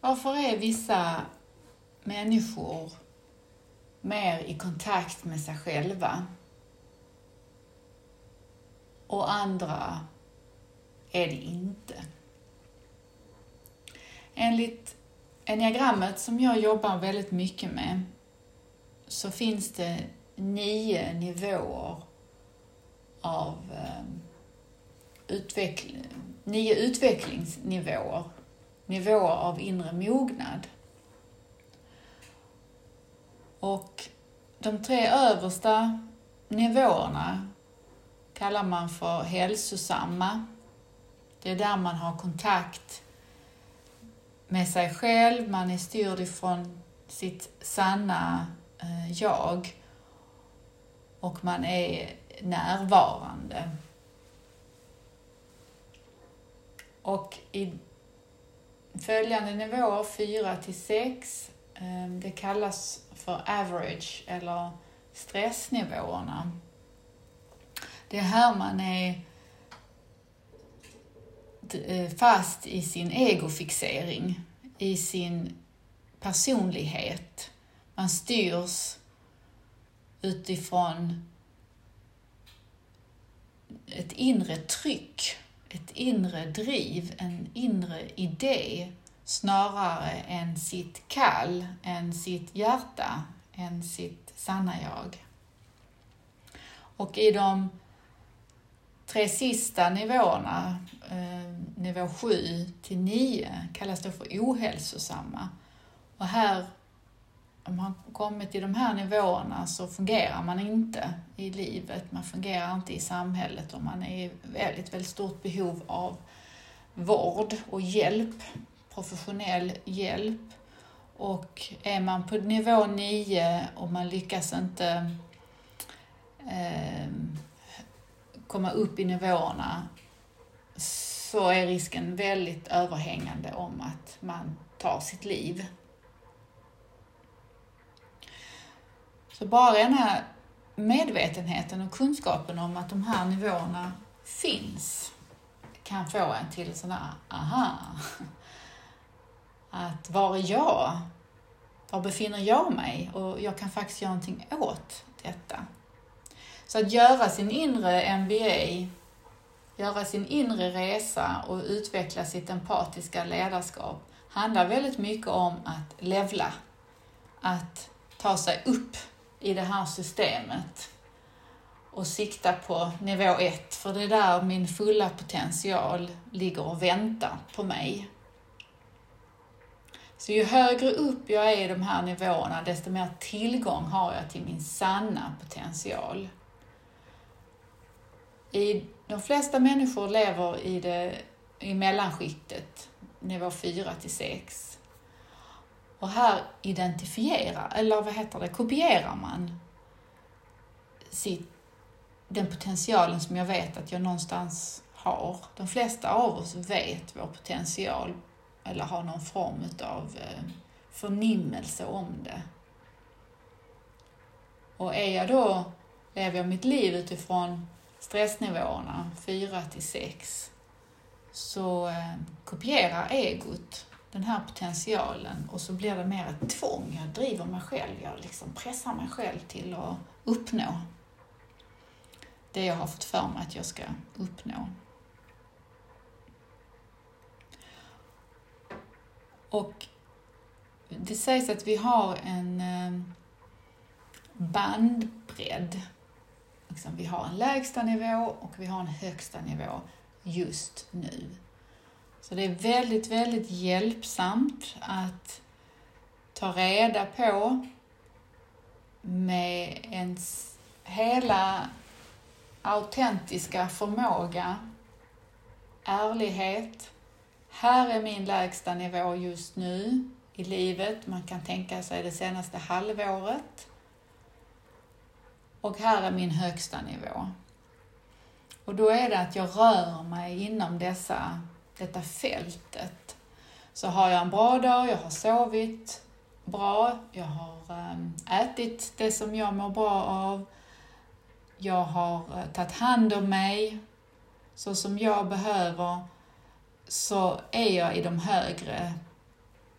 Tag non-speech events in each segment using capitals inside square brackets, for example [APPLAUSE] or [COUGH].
Varför är vissa människor mer i kontakt med sig själva och andra är det inte? Enligt enneagrammet som jag jobbar väldigt mycket med så finns det nio nivåer av eh, utveckling, nio utvecklingsnivåer, nivåer av inre mognad. Och de tre översta nivåerna kallar man för hälsosamma. Det är där man har kontakt med sig själv, man är styrd ifrån sitt sanna eh, jag och man är närvarande. Och i följande nivåer, 4 till 6, ehm, det kallas för average eller stressnivåerna. Det är här man är eh, fast i sin egofixering, i sin personlighet. Man styrs utifrån ett inre tryck, ett inre driv, en inre idé snarare än sitt kall, än sitt hjärta, än sitt sanna jag. Och i de tre sista nivåerna, eh, nivå 7 till 9, kallas det för ohälsosamma. Och här, om man kommit till de här nivåerna så fungerar man inte i livet, man fungerar inte i samhället och man är i väldigt, väldigt stort behov av vård och hjälp, professionell hjälp. Och är man på nivå 9 och man lyckas inte eh, komma upp i nivåerna så är risken väldigt överhängande om att man tar sitt liv. Så bara den här medvetenheten och kunskapen om att de här nivåerna finns kan få en till sån här aha. Att var är jag? Var befinner jag mig? Och jag kan faktiskt göra någonting åt detta. Så att göra sin inre MBA, göra sin inre resa och utveckla sitt empatiska ledarskap handlar väldigt mycket om att levla, att ta sig upp i det här systemet och sikta på nivå ett, för det är där min fulla potential ligger och väntar på mig. Så ju högre upp jag är i de här nivåerna, desto mer tillgång har jag till min sanna potential. I, de flesta människor lever i, det, i mellanskiktet, nivå 4 till 6. Och här identifierar, eller vad heter det, kopierar man sitt, den potentialen som jag vet att jag någonstans har. De flesta av oss vet vår potential eller har någon form av eh, förnimmelse om det. Och är jag då, lever jag mitt liv utifrån stressnivåerna 4 till 6 så eh, kopierar egot den här potentialen och så blir det mer ett tvång. Jag driver mig själv, jag liksom pressar mig själv till att uppnå det jag har fått för mig att jag ska uppnå. Och det sägs att vi har en eh, bandbredd liksom, vi har en lägsta nivå och vi har en högsta nivå just nu. Så det är väldigt, väldigt hjälpsamt att ta reda på med ens hela autentiska förmåga, ärlighet. Här är min lägsta nivå just nu i livet. Man kan tänka sig det senaste halvåret. Och här är min högsta nivå. Och då är det att jag rör mig inom dessa, detta fältet. Så har jag en bra dag, jag har sovit bra, jag har ehm, ätit det som jag mår bra av, jag har eh, tagit hand om mig så som jag behöver, så är jag i de högre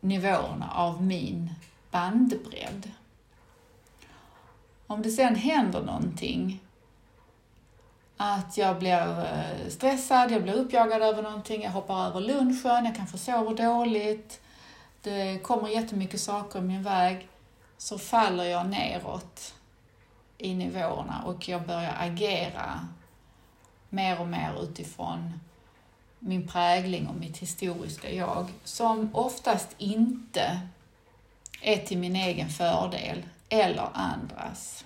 nivåerna av min bandbredd. Om det sen händer någonting, att jag blir eh, stressad, jag blir uppjagad över någonting, jag hoppar över lunchen, jag kanske sover dåligt, det kommer jättemycket saker i min väg, så faller jag neråt i nivåerna och jag börjar agera mer och mer utifrån min prägling och mitt historiska jag, som oftast inte är till min egen fördel eller andras.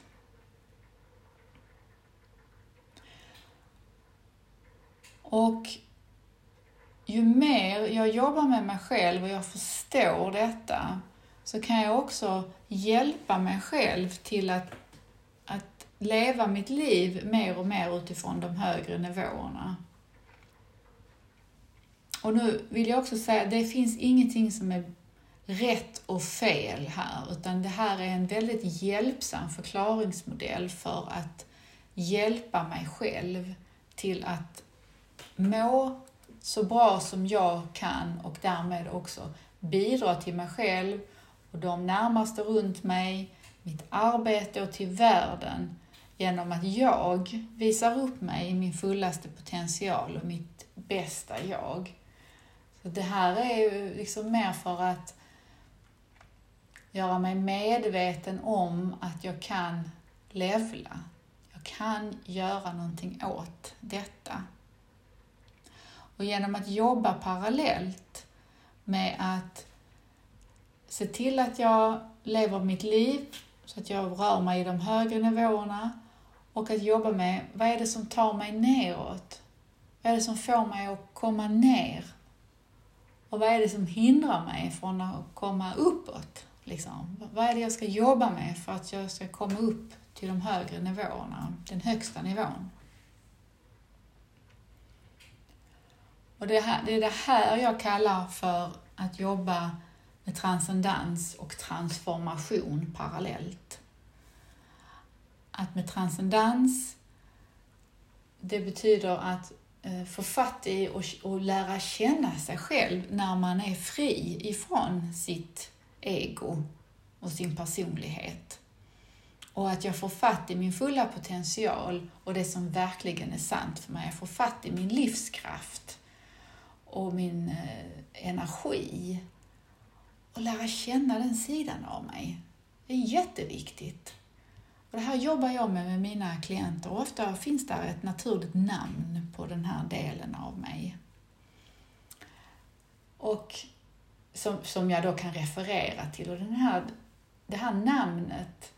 Och ju mer jag jobbar med mig själv och jag förstår detta så kan jag också hjälpa mig själv till att, att leva mitt liv mer och mer utifrån de högre nivåerna. Och nu vill jag också säga, det finns ingenting som är rätt och fel här, utan det här är en väldigt hjälpsam förklaringsmodell för att hjälpa mig själv till att må så bra som jag kan och därmed också bidra till mig själv och de närmaste runt mig, mitt arbete och till världen genom att jag visar upp mig i min fullaste potential och mitt bästa jag. Så Det här är ju liksom mer för att göra mig medveten om att jag kan levla. Jag kan göra någonting åt detta. Och genom att jobba parallellt med att se till att jag lever mitt liv så att jag rör mig i de högre nivåerna och att jobba med vad är det som tar mig neråt? Vad är det som får mig att komma ner? Och vad är det som hindrar mig från att komma uppåt? Liksom? Vad är det jag ska jobba med för att jag ska komma upp till de högre nivåerna, den högsta nivån? Och det, här, det är det här jag kallar för att jobba med transcendens och transformation parallellt. Att med transcendens, det betyder att eh, få fatt i och, och lära känna sig själv när man är fri ifrån sitt ego och sin personlighet. Och att jag får fatt i min fulla potential och det som verkligen är sant för mig. Jag får fatt i min livskraft och min eh, energi och lära känna den sidan av mig. Det är jätteviktigt. Och det här jobbar jag med med mina klienter och ofta finns där ett naturligt namn på den här delen av mig. Och som, som jag då kan referera till. Och den här, det här namnet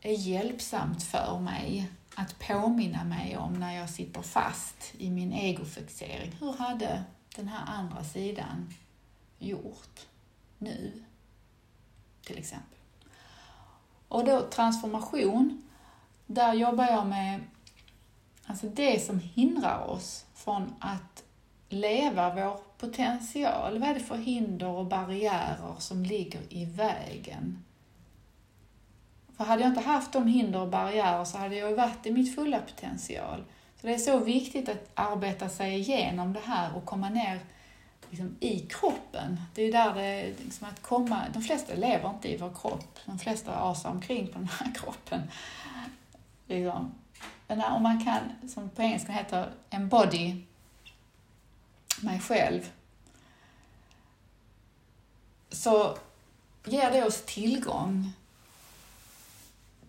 är hjälpsamt för mig att påminna mig om när jag sitter fast i min egofixering. Hur hade den här andra sidan gjort nu? Till exempel. Och då transformation, där jobbar jag med alltså det som hindrar oss från att leva vår potential. Vad är det för hinder och barriärer som ligger i vägen? För hade jag inte haft de hinder och barriärer så hade jag varit i mitt fulla potential. Så det är så viktigt att arbeta sig igenom det här och komma ner liksom, i kroppen. Det är där det liksom att komma, de flesta lever inte i vår kropp. De flesta asar omkring på den här [LAUGHS] kroppen. Liksom. Men om man kan, som på engelska heter embody mig själv, så ger det oss tillgång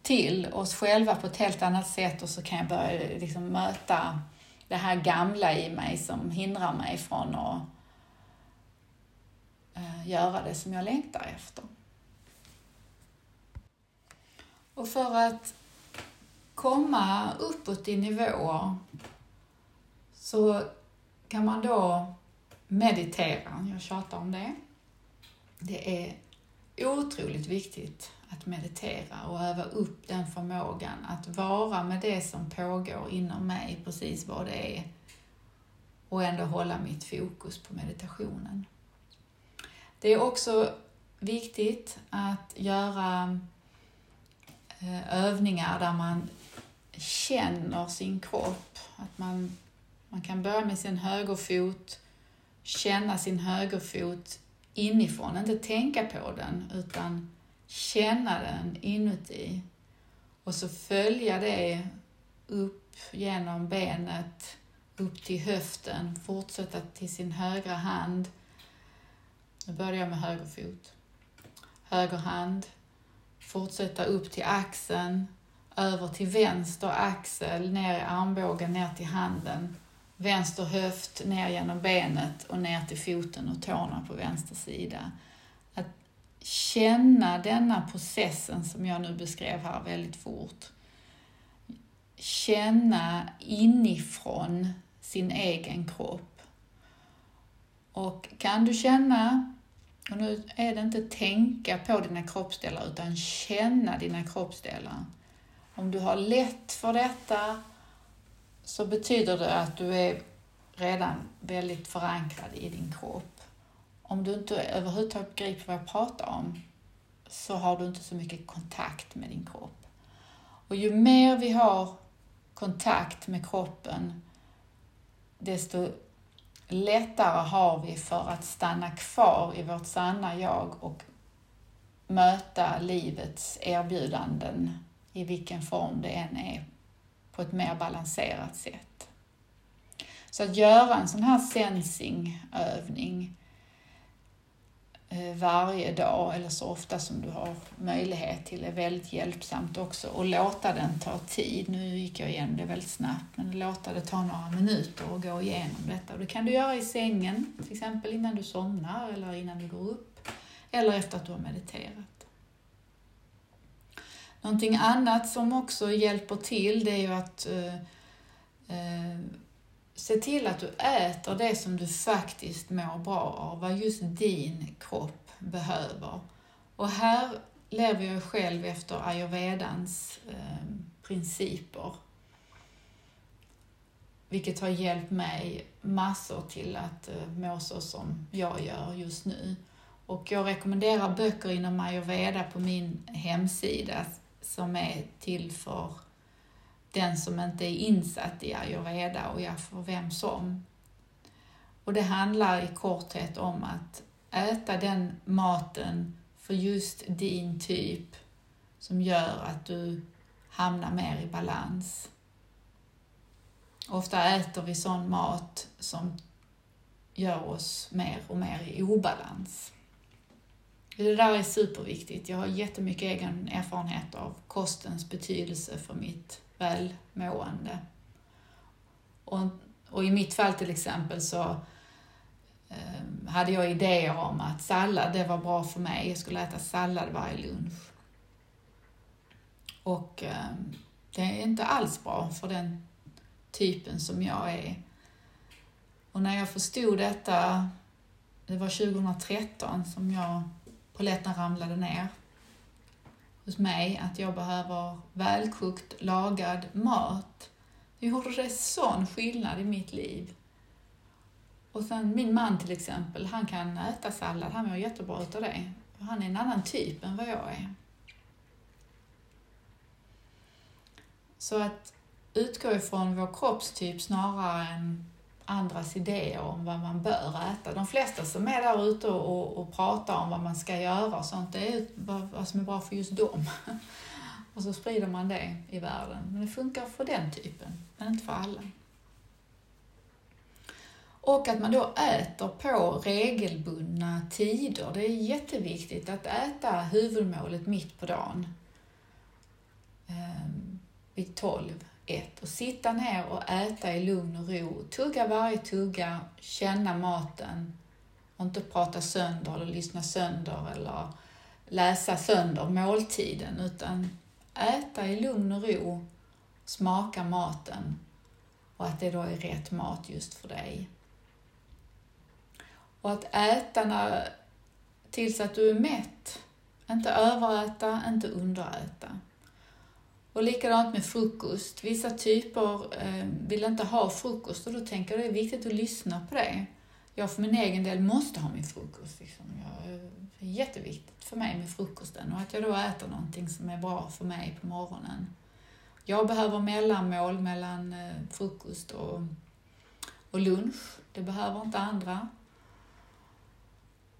till oss själva på ett helt annat sätt och så kan jag börja liksom möta det här gamla i mig som hindrar mig från att eh, göra det som jag längtar efter. Och för att komma uppåt i nivåer så kan man då meditera. Jag tjatar om det. Det är otroligt viktigt att meditera och öva upp den förmågan att vara med det som pågår inom mig, precis vad det är, och ändå hålla mitt fokus på meditationen. Det är också viktigt att göra eh, övningar där man känner sin kropp. Att man, man kan börja med sin högerfot, känna sin högerfot inifrån. Inte tänka på den, utan känna den inuti. Och så följa det upp genom benet, upp till höften, fortsätta till sin högra hand. Nu börjar jag med höger fot. Höger hand, fortsätta upp till axeln, över till vänster axel, ner i armbågen, ner till handen. Vänster höft ner genom benet och ner till foten och tårna på vänster sida. Känna denna processen som jag nu beskrev här väldigt fort. Känna inifrån sin egen kropp. Och kan du känna, och nu är det inte tänka på dina kroppsdelar utan känna dina kroppsdelar. Om du har lätt för detta så betyder det att du är redan väldigt förankrad i din kropp. Om du inte överhuvudtaget begriper vad jag pratar om så har du inte så mycket kontakt med din kropp. Och ju mer vi har kontakt med kroppen, desto lättare har vi för att stanna kvar i vårt sanna jag och möta livets erbjudanden i vilken form det än är på ett mer balanserat sätt. Så att göra en sån här sensingövning eh, Eh, varje dag eller så ofta som du har möjlighet till är väldigt hjälpsamt också och låta den ta tid. Nu gick jag igenom det väldigt snabbt men låta det ta några minuter och gå igenom detta. Och det kan du göra i sängen, till exempel innan du somnar eller innan du går upp eller efter att du har mediterat. Någonting annat som också hjälper till det är ju att eh, eh, se till att du äter det som du faktiskt mår bra av, vad just din kropp behöver. Och här lever jag själv efter ayurvedans eh, principer. Vilket har hjälpt mig massor till att eh, må så som jag gör just nu. Och jag rekommenderar böcker inom ayurveda på min hemsida som är till för den som inte är insatt i ayurveda och ja, för vem som. Och det handlar i korthet om att äta den maten för just din typ som gör att du hamnar mer i balans. Ofta äter vi sån mat som gör oss mer och mer i obalans. Det där är superviktigt. Jag har jättemycket egen erfarenhet av kostens betydelse för mitt välmående. Och, och i mitt fall till exempel så eh, hade jag idéer om att sallad, det var bra för mig. Jag skulle äta sallad varje lunch. Och eh, det är inte alls bra för den typen som jag är. Och när jag förstod detta, det var 2013 som jag Polletten ramlade ner hos mig, att jag behöver välkokt, lagad mat. Det gjorde det sån skillnad i mitt liv. Och sen min man till exempel, han kan äta sallad, han mår jättebra utav det. Han är en annan typ än vad jag är. Så att utgå ifrån vår kroppstyp snarare än andras idéer om vad man bör äta. De flesta som är där ute och, och pratar om vad man ska göra och sånt, det är vad, vad som är bra för just dem. [LAUGHS] Och så sprider man det i världen. Men det funkar för den typen, men inte för alla. Och att man då äter på regelbundna tider. Det är jätteviktigt att äta huvudmålet mitt på dagen. Ehm, vid 12 ett och sitta ner och äta i lugn och ro. Tugga varje tugga, känna maten och inte prata sönder eller lyssna sönder eller läsa sönder måltiden utan äta i lugn och ro, smaka maten och att det då är rätt mat just för dig. Och att äta när, tills att du är mätt. Inte överäta, inte underäta. Och likadant med frukost. Vissa typer eh, vill inte ha frukost och då tänker jag att det är viktigt att lyssna på det. Jag för min egen del måste ha min frukost. Liksom. Jag, det eh, är jätteviktigt för mig med frukosten och att jag då äter någonting som är bra för mig på morgonen. Jag behöver mellanmål mellan eh, frukost och, och lunch. Det behöver inte andra.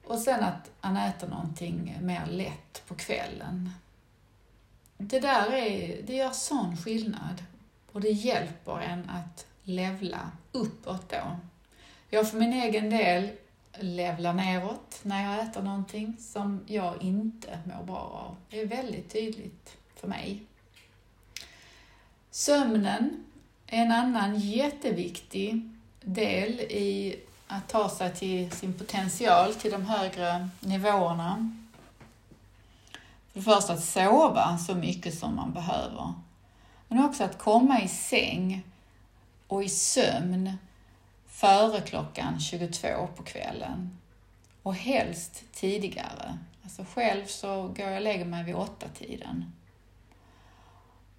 Och sen att han äter någonting mer lätt på kvällen. Det där är, det gör sån skillnad och det hjälper en att levla uppåt då. Jag för min egen del levlar neråt när jag äter någonting som jag inte mår bra av. Det är väldigt tydligt för mig. Sömnen är en annan jätteviktig del i att ta sig till sin potential, till de högre nivåerna. För det första att sova så mycket som man behöver. Men också att komma i säng och i sömn före klockan 22 på kvällen. Och helst tidigare. Alltså själv så går jag och lägger mig vid åtta tiden.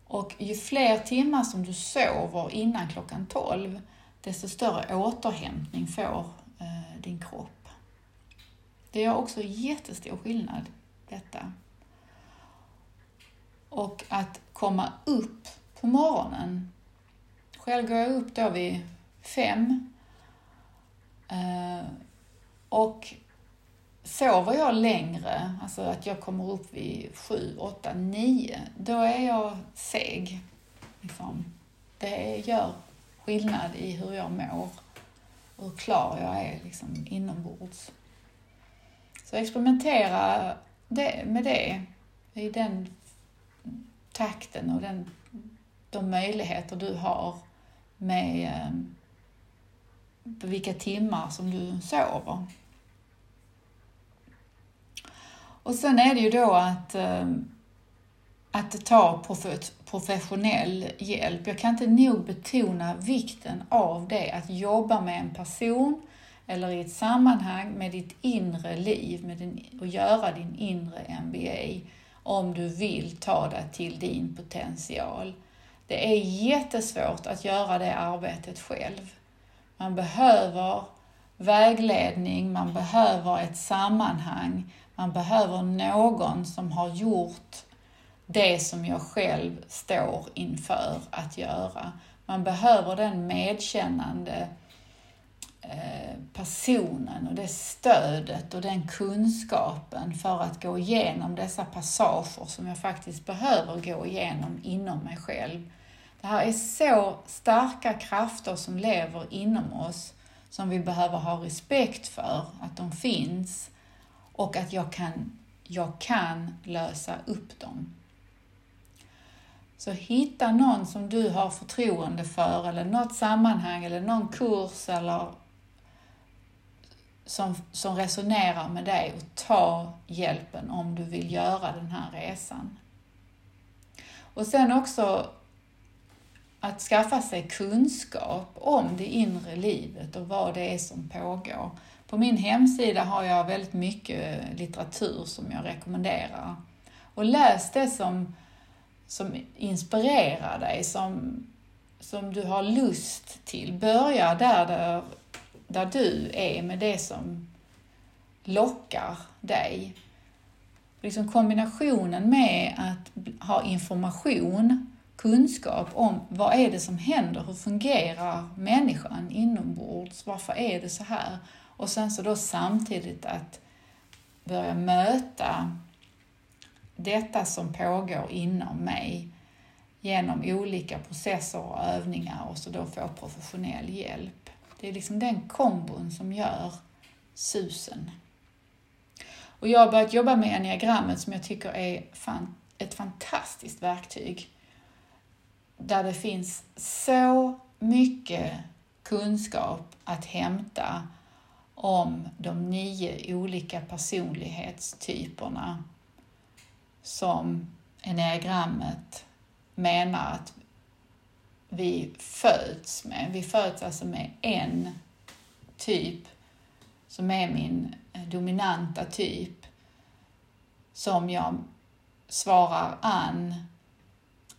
Och ju fler timmar som du sover innan klockan 12, desto större återhämtning får eh, din kropp. Det gör också jättestor skillnad, detta. Och att komma upp på morgonen. Själv går jag upp då vid fem. Eh, och sover jag längre, alltså att jag kommer upp vid sju, åtta, nio, då är jag seg. Liksom. Det gör skillnad i hur jag mår och hur klar jag är liksom, inombords. Så experimentera det, med det i den takten och den, de möjligheter du har med eh, vilka timmar som du sover. Och sen är det ju då att, eh, att ta professionell hjälp. Jag kan inte nog betona vikten av det, att jobba med en person eller i ett sammanhang med ditt inre liv med din, och göra din inre MBA om du vill ta dig till din potential. Det är jättesvårt att göra det arbetet själv. Man behöver vägledning, man behöver ett sammanhang, man behöver någon som har gjort det som jag själv står inför att göra. Man behöver den medkännande eh, Eh, personen och det stödet och den kunskapen för att gå igenom dessa passager som jag faktiskt behöver gå igenom inom mig själv. Det här är så starka krafter som lever inom oss som vi behöver ha respekt för att de finns och att jag kan, jag kan lösa upp dem. Så hitta någon som du har förtroende för eller något sammanhang eller någon kurs eller som, som resonerar med dig och ta hjälpen om du vill göra den här resan. Och sen också att skaffa sig kunskap om det inre livet och vad det är som pågår. På min hemsida har jag väldigt mycket litteratur som jag rekommenderar. Och läs det som, som inspirerar dig, som, som du har lust till. Börja där, där, där du är med det som lockar dig. Liksom kombinationen med att ha information, kunskap om vad är det som händer, hur fungerar människan inombords, varför är det så här? Och sen så då samtidigt att börja möta detta som pågår inom mig genom olika processer och övningar och så då få professionell hjälp. Det är liksom den kombon som gör susen. Och jag har börjat jobba med enneagrammet som jag tycker är fan, ett fantastiskt verktyg. Där det finns så mycket kunskap att hämta om de nio olika personlighetstyperna som enneagrammet menar att vi föds med. Vi föds alltså med en typ som är min eh, dominanta typ som jag svarar an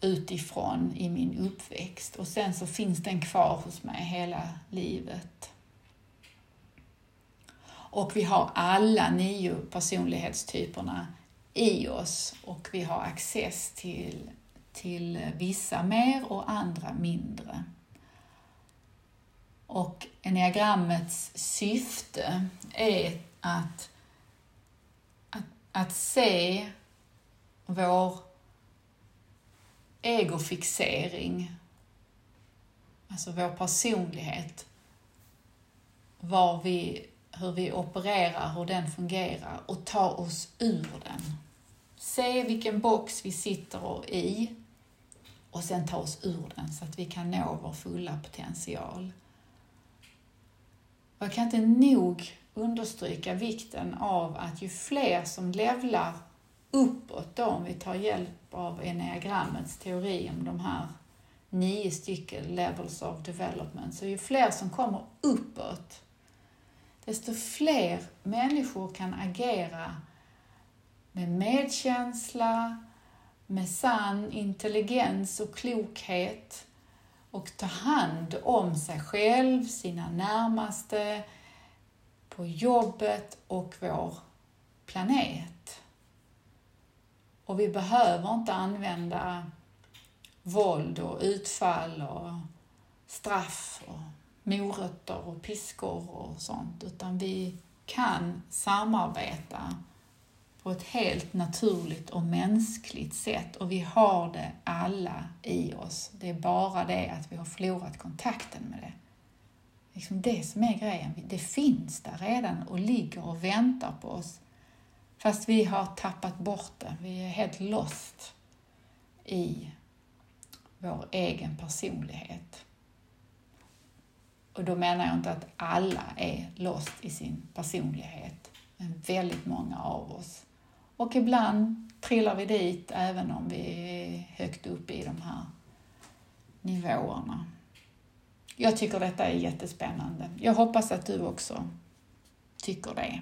utifrån i min uppväxt och sen så finns den kvar hos mig hela livet. Och vi har alla nio personlighetstyperna i oss och vi har access till, till vissa mer och andra mindre. Och enneagrammets syfte är att att se vår egofixering, alltså vår personlighet, var vi, hur vi opererar, hur den fungerar och ta oss ur den. Se vilken box vi sitter i och sen ta oss ur den så att vi kan nå vår fulla potential. Jag kan inte nog understryka vikten av att ju fler som levlar uppåt då, om vi tar hjälp av enneagrammets teori om de här nio stycken levels of development, så ju fler som kommer uppåt, desto fler människor kan agera med medkänsla, med sann intelligens och klokhet och ta hand om sig själv, sina närmaste, på jobbet och vår planet. Och vi behöver inte använda våld och utfall och straff och morötter och piskor och sånt, utan vi kan samarbeta på ett helt naturligt och mänskligt sätt och vi har det alla i oss. Det är bara det att vi har förlorat kontakten med det. Liksom det som är grejen. Det finns där redan och ligger och väntar på oss. Fast vi har tappat bort det. Vi är helt lost i vår egen personlighet. Och då menar jag inte att alla är lost i sin personlighet, men väldigt många av oss. Och ibland trillar vi dit även om vi är högt uppe i de här nivåerna. Jag tycker detta är jättespännande. Jag hoppas att du också tycker det.